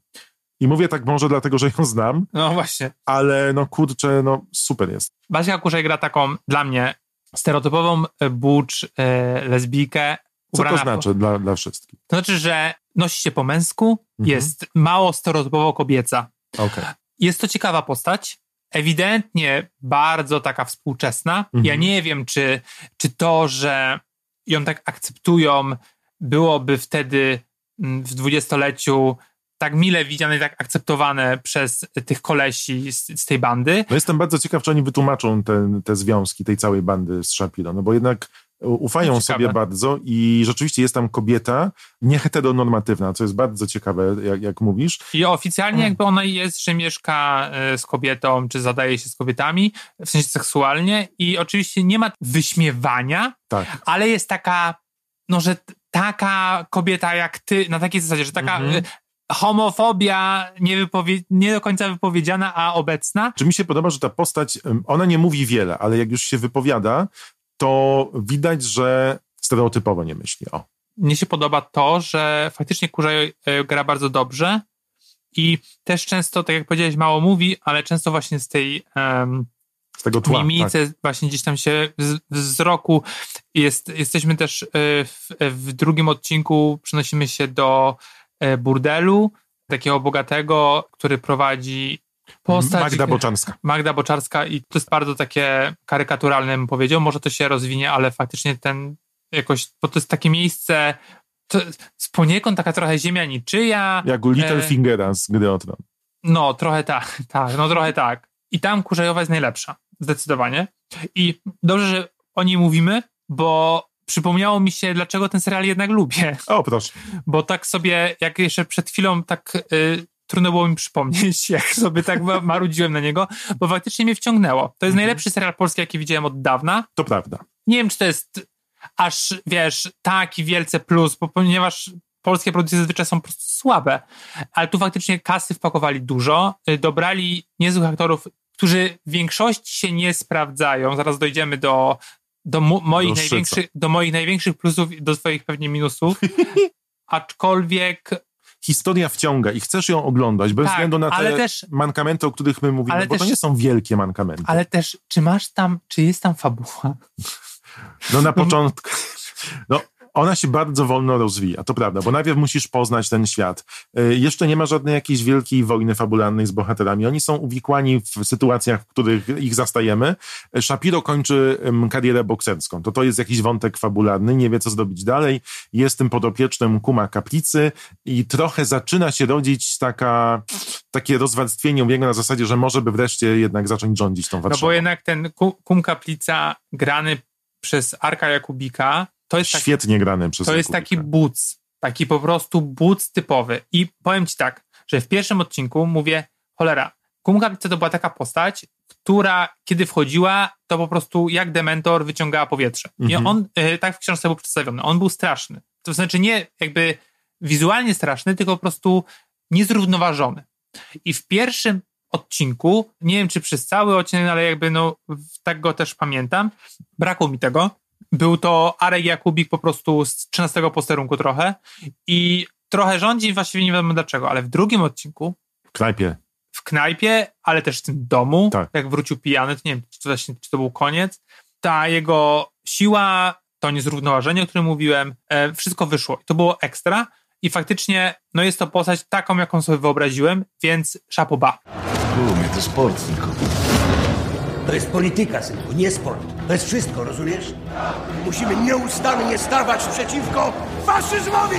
I mówię tak może dlatego, że ją znam, No właśnie. ale no kurczę, no super jest. Basia Kurzej gra taką, dla mnie, stereotypową e, bucz, e, lesbijkę. Co to znaczy dla, dla wszystkich? To znaczy, że nosi się po męsku, Mhm. jest mało stereotypowo kobieca. Okej. Jest to ciekawa postać, ewidentnie bardzo taka współczesna. Mhm. Ja nie wiem, czy, czy to, że ją tak akceptują, byłoby wtedy mm, w dwudziestoleciu tak mile widziane i tak akceptowane przez tych kolesi z, z tej bandy. No jestem bardzo ciekaw, czy oni wytłumaczą te, te związki tej całej bandy z Shapiro, no bo jednak ufają sobie bardzo i rzeczywiście jest tam kobieta nieheteronormatywna, co jest bardzo ciekawe, jak, jak mówisz. I oficjalnie jakby ona jest, że mieszka e, z kobietą, czy zadaje się z kobietami, w sensie seksualnie i oczywiście nie ma wyśmiewania, Tak. ale jest taka, no że taka kobieta jak ty, na takiej zasadzie, że taka Mhm. Homofobia nie, nie do końca wypowiedziana, a obecna. Czy mi się podoba, że ta postać, ona nie mówi wiele, ale jak już się wypowiada, to widać, że stereotypowo nie myśli. O. Mnie się podoba to, że faktycznie Kurzaj e, gra bardzo dobrze i też często, tak jak powiedziałeś, mało mówi, ale często właśnie z tej em, Z tego tła. mimice, tak. właśnie gdzieś tam się wzroku. Jest, jesteśmy też e, w, w drugim odcinku, przenosimy się do burdelu, takiego bogatego, który prowadzi postać. Magda Boczarska. Magda Boczarska i to jest bardzo takie karykaturalne, bym powiedział. Może to się rozwinie, ale faktycznie ten jakoś, bo to jest takie miejsce, to z poniekąd taka trochę ziemia niczyja. Jak u Little E, Fingera z Gry o Tron. no, trochę tak, tak, no trochę tak. I tam Kurzejowa jest najlepsza, zdecydowanie. I dobrze, że o niej mówimy, bo przypomniało mi się, dlaczego ten serial jednak lubię. O, proszę. Bo tak sobie, jak jeszcze przed chwilą tak y, trudno było mi przypomnieć, jak sobie tak ma- marudziłem na niego, bo faktycznie mnie wciągnęło. To jest najlepszy serial polski, jaki widziałem od dawna. To prawda. Nie wiem, czy to jest aż, wiesz, taki wielce plus, bo ponieważ polskie produkcje zazwyczaj są po prostu słabe, ale tu faktycznie kasy wpakowali dużo, y, dobrali niezłych aktorów, którzy w większości się nie sprawdzają. Zaraz dojdziemy do, do, mo- moich, Do największych, do moich największych plusów i do swoich pewnie minusów. Aczkolwiek Historia wciąga i chcesz ją oglądać bez Tak, względu na te też- mankamenty, o których my mówimy, bo to też- nie są wielkie mankamenty. ale też, czy masz tam, czy jest tam fabuła? No na początku. No, ona się bardzo wolno rozwija, to prawda, bo najpierw musisz poznać ten świat. Y, Jeszcze nie ma żadnej jakiejś wielkiej wojny fabularnej z bohaterami. Oni są uwikłani w sytuacjach, w których ich zastajemy. Shapiro kończy karierę bokserską. To to jest jakiś wątek fabularny, nie wie co zrobić dalej. Jest tym podopiecznym kuma kaplicy i trochę zaczyna się rodzić taka, takie rozwarstwienie jego na zasadzie, że może by wreszcie jednak zacząć rządzić tą No Warszawą. bo jednak ten Ku- Kum Kaplica grany przez Arka Jakubika, to jest taki Świetnie grany przez To jest taki buc, taki po prostu buc typowy. I powiem ci tak, że w pierwszym odcinku mówię, cholera, Kumkaplica to była taka postać, która kiedy wchodziła, to po prostu jak dementor wyciągała powietrze. I Mhm. on, y, tak w książce był przedstawiony, on był straszny. To znaczy nie jakby wizualnie straszny, tylko po prostu niezrównoważony. I w pierwszym odcinku, nie wiem czy przez cały odcinek, ale jakby no tak go też pamiętam, brakło mi tego. Był to Arek Jakubik po prostu z 13 posterunku trochę i trochę rządzi, właściwie nie wiadomo dlaczego, ale w drugim odcinku W knajpie. w knajpie, ale też w tym domu, Tak. jak wrócił pijany, to nie wiem, czy to, właśnie, czy to był koniec, ta jego siła, to niezrównoważenie, o którym mówiłem, e, wszystko wyszło. I to było ekstra i faktycznie no jest to postać taką, jaką sobie wyobraziłem, więc szapoba. Kumie, to sport tylko. To jest polityka, synku, nie sport. To jest wszystko, rozumiesz? Musimy nieustannie stawać przeciwko faszyzmowi!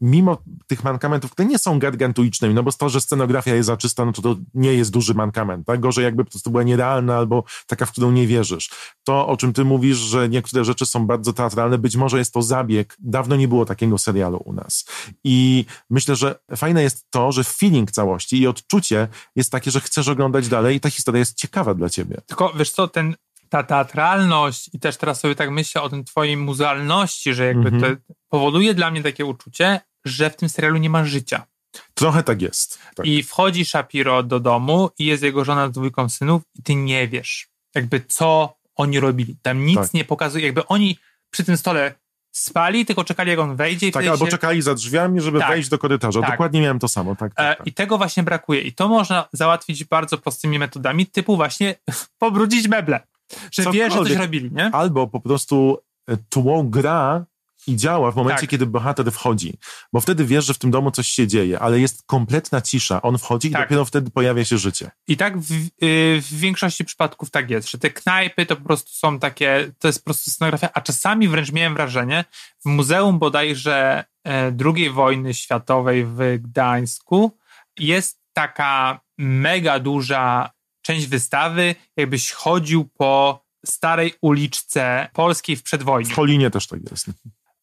Mimo tych mankamentów, które nie są gargantuicznymi, no bo to, że scenografia jest zaczysta, no to to nie jest duży mankament. Tak? Gorzej jakby po prostu była nierealna albo taka, w którą nie wierzysz. To, o czym ty mówisz, że niektóre rzeczy są bardzo teatralne, być może jest to zabieg. Dawno nie było takiego serialu u nas. I myślę, że fajne jest to, że feeling całości i odczucie jest takie, że chcesz oglądać dalej i ta historia jest ciekawa dla ciebie. Tylko wiesz co, ten, ta teatralność i też teraz sobie tak myślę o tym twojej muzealności, że jakby Mhm. to powoduje dla mnie takie uczucie, że w tym serialu nie ma życia. Trochę tak jest. Tak. I wchodzi Shapiro do domu i jest jego żona z dwójką synów i ty nie wiesz, jakby co oni robili. Tam nic Tak. nie pokazuje, jakby oni przy tym stole spali, tylko czekali jak on wejdzie i Tak, albo się... czekali za drzwiami, żeby Tak. wejść do korytarza. Tak. Dokładnie miałem to samo. Tak, tak, E, tak. I tego właśnie brakuje. I to można załatwić bardzo prostymi metodami, typu właśnie pobrudzić meble. Że wie, że coś Cokolwiek. robili, nie? Albo po prostu e, tło gra i działa w momencie, Tak. kiedy bohater wchodzi. Bo wtedy wiesz, że w tym domu coś się dzieje, ale jest kompletna cisza. On wchodzi i Tak. dopiero wtedy pojawia się życie. I tak w, y, w większości przypadków tak jest, że te knajpy to po prostu są takie, to jest po prostu scenografia, a czasami wręcz miałem wrażenie, w muzeum bodajże e, II wojny światowej w Gdańsku jest taka mega duża część wystawy, jakbyś chodził po starej uliczce polskiej w przedwojniu. W Polinie też tak jest.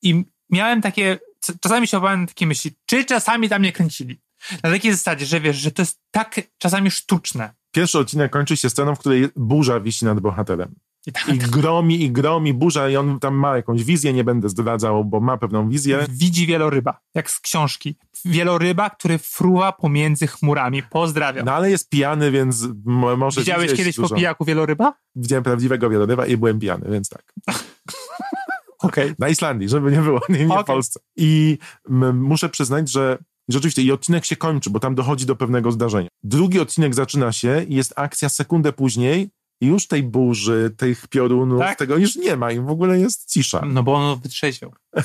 I miałem takie, czasami się obawiałem takie myśli, czy czasami tam nie kręcili. Na takiej zasadzie, że wiesz, że to jest tak czasami sztuczne. Pierwszy odcinek kończy się sceną, w której burza wisi nad bohaterem. I, tak, I gromi, i gromi burza, i on tam ma jakąś wizję, nie będę zdradzał, bo ma pewną wizję. Widzi wieloryba, jak z książki. Wieloryba, który fruwa pomiędzy chmurami. Pozdrawiam. No ale jest pijany, więc może Widziałeś kiedyś dużo. po pijaku wieloryba? Widziałem prawdziwego wieloryba i byłem pijany, więc tak. Okej. Na Islandii, żeby nie było, nie, nie w Okej. Polsce. I muszę przyznać, że rzeczywiście i odcinek się kończy, bo tam dochodzi do pewnego zdarzenia. Drugi odcinek zaczyna się i jest akcja sekundę później i już tej burzy, tych piorunów, Tak? tego już nie ma i w ogóle jest cisza. No bo on wytrzeźwiał.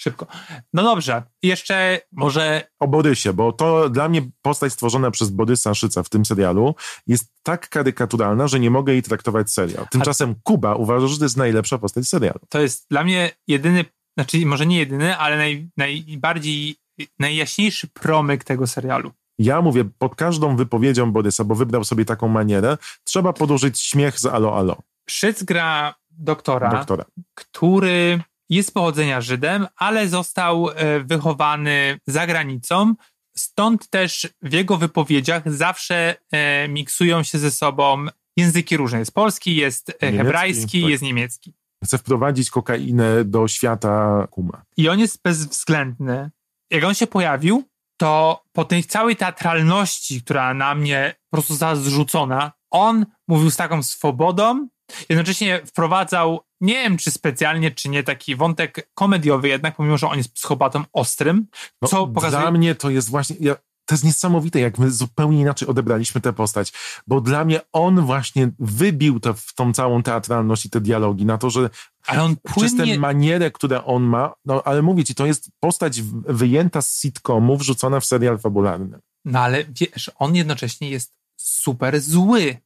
Szybko. No dobrze. Jeszcze może O Borysie, bo to dla mnie postać stworzona przez Borysa Szyca w tym serialu jest tak karykaturalna, że nie mogę jej traktować serial. Tymczasem Kuba uważa, że to jest najlepsza postać serialu. to jest dla mnie jedyny, znaczy może nie jedyny, ale naj, najbardziej, najjaśniejszy promyk tego serialu. Ja mówię, pod każdą wypowiedzią Borysa, bo wybrał sobie taką manierę, trzeba podłożyć śmiech z alo alo Szyc gra doktora, doktora. który jest pochodzenia Żydem, ale został e, wychowany za granicą. Stąd też w jego wypowiedziach zawsze e, miksują się ze sobą języki różne. Jest polski, jest e, Niemiecki, hebrajski, tak. jest niemiecki. Chce wprowadzić kokainę do świata Kuma. I on jest bezwzględny. Jak on się pojawił, to po tej całej teatralności, która na mnie po prostu została zrzucona, on mówił z taką swobodą, jednocześnie wprowadzał, nie wiem czy specjalnie, czy nie, taki wątek komediowy jednak, pomimo, że on jest psychopatą ostrym, No, co pokazuje... Dla mnie to jest właśnie... Ja, to jest niesamowite, jak my zupełnie inaczej odebraliśmy tę postać, bo dla mnie on właśnie wybił to w tą całą teatralność i te dialogi, na to, że Ale on przez tę płynnie... manierę, które on ma, no ale mówię ci, to jest postać wyjęta z sitcomu, wrzucona w serial fabularny. No ale wiesz, on jednocześnie jest super zły.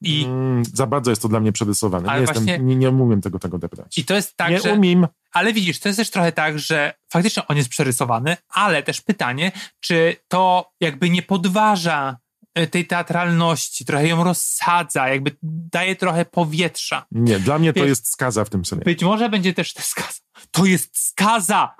I, Mm, za bardzo jest to dla mnie przerysowane. Ale Nie, jestem, właśnie- nie, nie umiem tego, tego odebrać. I to jest tak, nie że... umiem. Ale widzisz, to jest też trochę tak, że faktycznie on jest przerysowany, ale też pytanie, czy to jakby nie podważa e, tej teatralności, trochę ją rozsadza, jakby daje trochę powietrza. Nie, dla mnie to Wiesz- jest skaza w tym serialu. Być może będzie też to skaza. To jest skaza!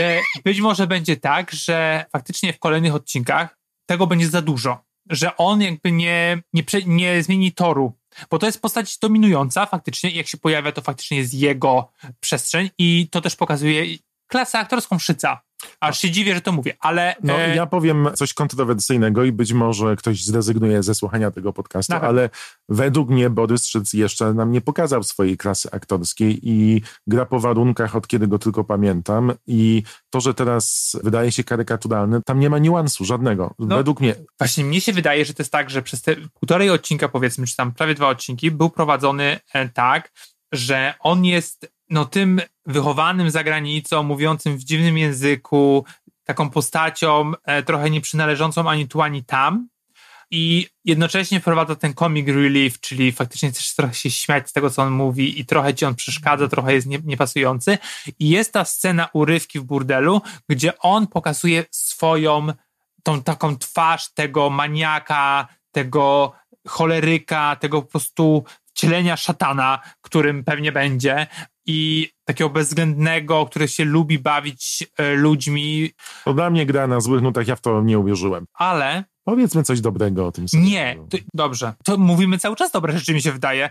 E, Być może będzie tak, że faktycznie w kolejnych odcinkach tego będzie za dużo. Że on jakby nie, nie, nie zmieni toru. Bo to jest postać dominująca faktycznie jak się pojawia, to faktycznie jest jego przestrzeń i to też pokazuje klasę aktorską Szyca. Aż się dziwię, że to mówię, ale... No, e, ja powiem coś kontrowersyjnego i być może ktoś zrezygnuje ze słuchania tego podcastu, Na pewno. ale według mnie Borys Szyc jeszcze nam nie pokazał swojej klasy aktorskiej i gra po warunkach, od kiedy go tylko pamiętam i to, że teraz wydaje się karykaturalny, tam nie ma niuansu żadnego. No. Według mnie. Właśnie mnie się wydaje, że to jest tak, że przez te półtorej odcinka, powiedzmy, czy tam prawie dwa odcinki, był prowadzony e, tak, że on jest no tym wychowanym za granicą, mówiącym w dziwnym języku, taką postacią e, trochę nieprzynależącą ani tu, ani tam. I jednocześnie wprowadza ten comic relief, czyli faktycznie też trochę się śmiać z tego, co on mówi i trochę ci on przeszkadza, trochę jest nie, niepasujący. I jest ta scena urywki w burdelu, gdzie on pokazuje swoją tą taką twarz tego maniaka, tego choleryka, tego po prostu wcielenia szatana, którym pewnie będzie i takiego bezwzględnego, który się lubi bawić e, ludźmi, To dla mnie gra na złych nutach, ja w to nie uwierzyłem. ale Powiedzmy coś dobrego o tym serialu. nie, to, dobrze, to mówimy cały czas dobre rzeczy, mi się wydaje.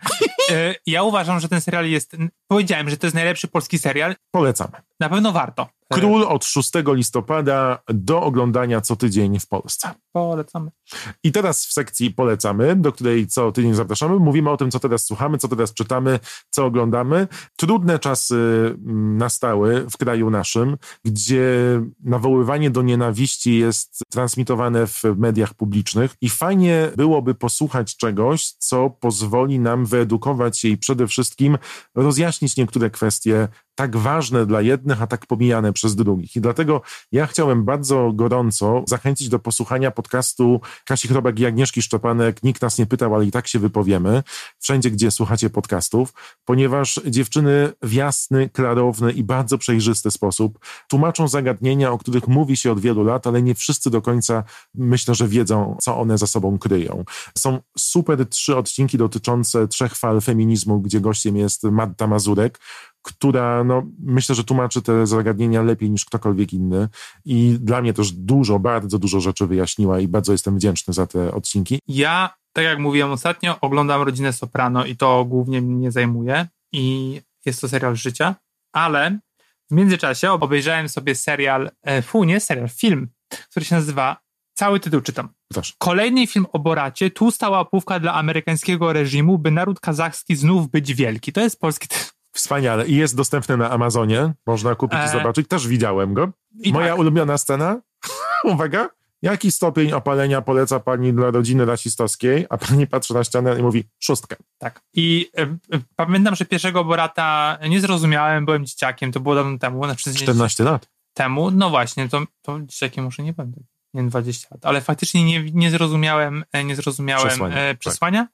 E, ja uważam, że ten serial jest, powiedziałem, że to jest najlepszy polski serial, Polecamy. na pewno warto. Król od 6 listopada do oglądania co tydzień w Polsce. Polecamy. I teraz w sekcji polecamy, do której co tydzień zapraszamy, mówimy o tym, co teraz słuchamy, co teraz czytamy, co oglądamy. Trudne czasy mm, nastały w kraju naszym, gdzie nawoływanie do nienawiści jest transmitowane w mediach publicznych i fajnie byłoby posłuchać czegoś, co pozwoli nam wyedukować się i przede wszystkim rozjaśnić niektóre kwestie tak ważne dla jednych, a tak pomijane przez drugich. I dlatego ja chciałem bardzo gorąco zachęcić do posłuchania podcastu Kasi Chrobak i Agnieszki Szczepanek. Nikt nas nie pytał, ale i tak się wypowiemy. Wszędzie, gdzie słuchacie podcastów, ponieważ dziewczyny w jasny, klarowny i bardzo przejrzysty sposób tłumaczą zagadnienia, o których mówi się od wielu lat, ale nie wszyscy do końca myślę, że wiedzą, co one za sobą kryją. Są super trzy odcinki dotyczące trzech fal feminizmu, gdzie gościem jest Marta Mazurek, która no, myślę, że tłumaczy te zagadnienia lepiej niż ktokolwiek inny i dla mnie też dużo, bardzo dużo rzeczy wyjaśniła i bardzo jestem wdzięczny za te odcinki. Ja, tak jak mówiłem ostatnio, oglądam Rodzinę Soprano i to głównie mnie zajmuje i jest to serial życia, ale w międzyczasie obejrzałem sobie serial, e, fu, nie serial, film, który się nazywa, cały tytuł czytam. Proszę. Kolejny film o Boracie, tu stała opówka dla amerykańskiego reżimu, by naród kazachski znów być wielki. To jest polski tytuł. Wspaniale. I jest dostępny na Amazonie. Można kupić i E. zobaczyć. Też widziałem go. I Moja tak. ulubiona scena. Uwaga. Jaki stopień opalenia poleca pani dla rodziny rasistowskiej? A pani patrzy na ścianę i mówi szóstkę. Tak. I e, e, pamiętam, że pierwszego Borata nie zrozumiałem, byłem dzieciakiem, to było dawno temu. Znaczy, 14 lat. temu, no właśnie, to, to dzieciakiem może nie będę, nie wiem, 20 lat, ale faktycznie nie, nie zrozumiałem, e, nie zrozumiałem Przesłania, przesłania, tak. e, przesłania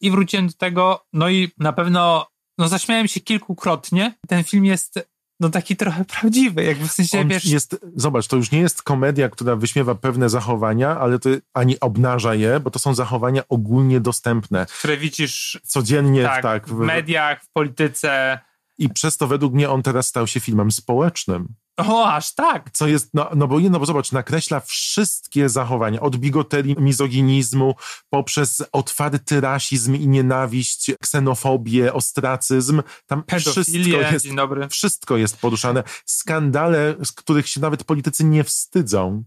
i wróciłem do tego, no i na pewno, no zaśmiałem się kilkukrotnie, ten film jest, no taki trochę prawdziwy, jakby w sensie, On wiesz, jest, zobacz, to już nie jest komedia, która wyśmiewa pewne zachowania, ale to ani obnaża je, bo to są zachowania ogólnie dostępne. które widzisz Codziennie tak, tak. w mediach, w polityce, I przez to według mnie on teraz stał się filmem społecznym. O, aż tak, Co jest, no, no bo no bo zobacz, nakreśla wszystkie zachowania, od bigoterii, mizoginizmu, poprzez otwarty rasizm i nienawiść, ksenofobię, ostracyzm. Tam wszystko jest, dobry. wszystko jest poruszane. Skandale, z których się nawet politycy nie wstydzą.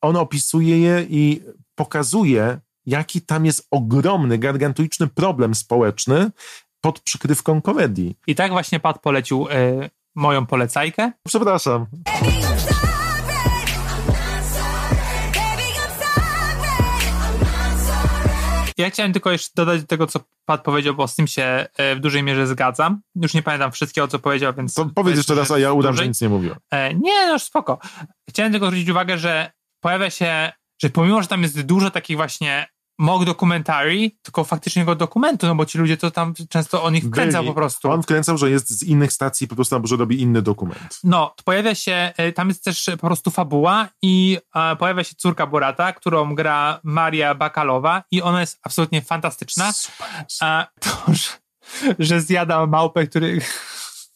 On opisuje je i pokazuje, jaki tam jest ogromny, gargantuiczny problem społeczny pod przykrywką komedii. I tak właśnie Pat polecił e, moją polecajkę. Przepraszam. Ja chciałem tylko jeszcze dodać do tego, co Pat powiedział, bo z tym się e, w dużej mierze zgadzam. Już nie pamiętam wszystkiego, co powiedział, więc... To powiedz jeszcze raz, a ja udam, że nic nie mówiłem. E, Nie, no już spoko. Chciałem tylko zwrócić uwagę, że pojawia się, że pomimo, że tam jest dużo takich właśnie mock documentary, tylko faktycznego dokumentu, no bo ci ludzie to tam często on ich wkręca Byli. po prostu. On wkręcał, że jest z innych stacji, po prostu, że robi inny dokument. No, to pojawia się, e, tam jest też po prostu fabuła i e, pojawia się córka Borata, którą gra Maria Bakalowa i ona jest absolutnie fantastyczna. A to, że, że zjada małpę, który...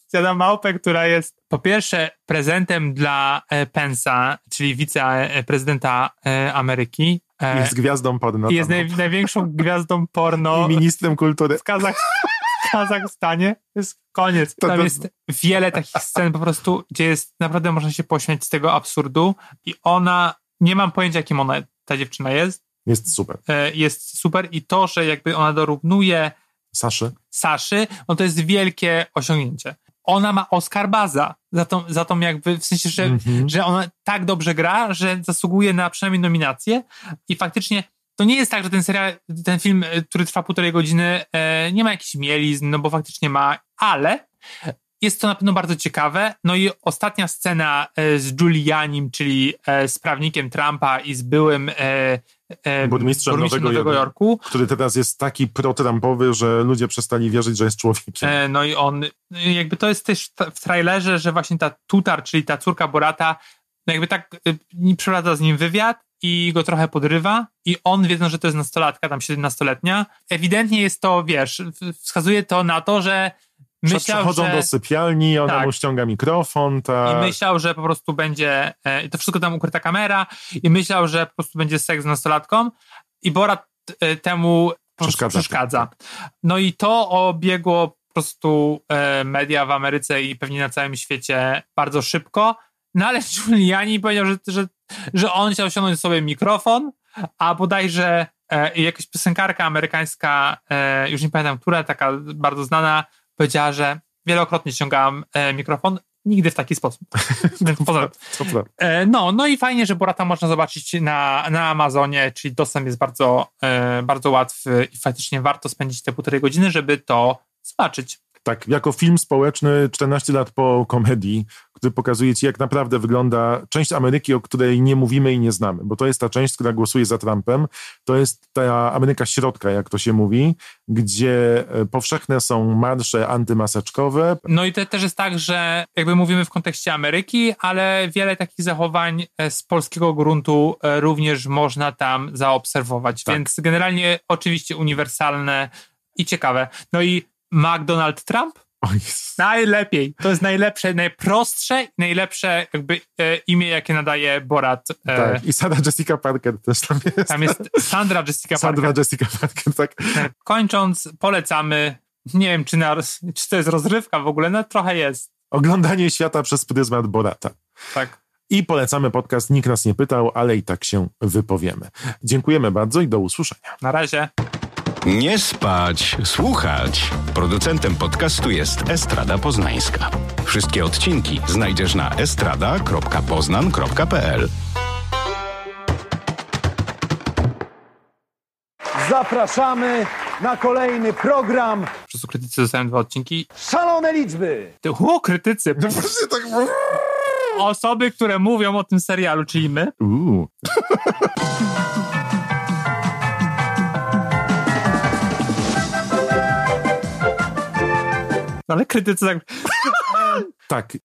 Zjada małpę, która jest po pierwsze prezentem dla e, Pensa, czyli wiceprezydenta e, Ameryki. E, Jest gwiazdą porno. jest naj, największą gwiazdą porno I ministrem kultury. w, Kazach, w Kazachstanie. To jest koniec. To- Tam to- jest wiele takich scen po prostu, gdzie jest naprawdę można się pośmiać z tego absurdu i ona, nie mam pojęcia jakim ona, ta dziewczyna jest, Jest super. e, jest super i to, że jakby ona dorównuje Saszy? Saszy, no to jest wielkie osiągnięcie. Ona ma Oscar Baza za tą, za tą jakby, w sensie, że, Mhm. że ona tak dobrze gra, że zasługuje na przynajmniej nominację i faktycznie to nie jest tak, że ten serial, ten film, e, który trwa półtorej godziny, e, nie ma jakichś mielizn, no bo faktycznie ma, ale jest to na pewno bardzo ciekawe. No i ostatnia scena e, z Giulianim, czyli z prawnikiem Trumpa i z byłym e, e, Burmistrzem Nowego, Nowego Jorku, który teraz jest taki pro-Trumpowy, że ludzie przestali wierzyć, że jest człowiekiem. E, No i on, jakby to jest też w trailerze, że właśnie ta Tutar, czyli ta córka Borata, no jakby tak y, przeprowadza z nim wywiad i go trochę podrywa i on, wiedząc, że to jest nastolatka, tam 17-letnia, ewidentnie jest to, wiesz, wskazuje to na to, że myślał, Przechodzą że... do sypialni, ona Tak. mu ściąga mikrofon, ta... I myślał, że po prostu będzie, e, i to wszystko tam ukryta kamera, i myślał, że po prostu będzie seks z nastolatką, i Borat e, temu Przeszkadza. przeszkadza. No i to obiegło po prostu e, media w Ameryce i pewnie na całym świecie bardzo szybko. No ale Giuliani powiedział, że, że, że on chciał osiągnąć sobie mikrofon, a bodajże e, jakaś piosenkarka amerykańska, e, już nie pamiętam, która, taka bardzo znana, powiedziała, że wielokrotnie ściągałam e, mikrofon, nigdy w taki sposób. E, No, no i fajnie, że Borata można zobaczyć na, na Amazonie, czyli dostęp jest bardzo, e, bardzo łatwy i faktycznie warto spędzić te półtorej godziny, żeby to zobaczyć. Tak, jako film społeczny 14 lat po komedii, który pokazuje ci, jak naprawdę wygląda część Ameryki, o której nie mówimy i nie znamy, bo to jest ta część, która głosuje za Trumpem. To jest ta Ameryka środka, jak to się mówi, gdzie e, powszechne są marsze antymaseczkowe. No i to też jest tak, że jakby mówimy w kontekście Ameryki, ale wiele takich zachowań e, z polskiego gruntu e, również można tam zaobserwować. Tak. Więc generalnie oczywiście uniwersalne i ciekawe. No i McDonald Trump? Najlepiej. To jest najlepsze, najprostsze, i najlepsze jakby e, imię, jakie nadaje Borat. E, Tak. I Sara Jessica Parker też tam jest. Tam jest Sandra Jessica Sandra Parker. Jessica Parker, tak. Kończąc, polecamy. Nie wiem, czy, na, czy to jest rozrywka w ogóle, no trochę jest. Oglądanie świata przez pryzmat Borata. Tak. I polecamy podcast Nikt nas nie pytał, ale i tak się wypowiemy. Dziękujemy bardzo i do usłyszenia. Na razie. Nie spać, słuchać. Producentem podcastu jest Estrada Poznańska. Wszystkie odcinki znajdziesz na estrada.poznan.pl. Zapraszamy na kolejny program prostu krytycy dostałem dwa odcinki. Szalone Liczby. Ty, o, krytycy. tak... Osoby, które mówią o tym serialu, czyli my. Uuu. Ale krytycy tak... Tak,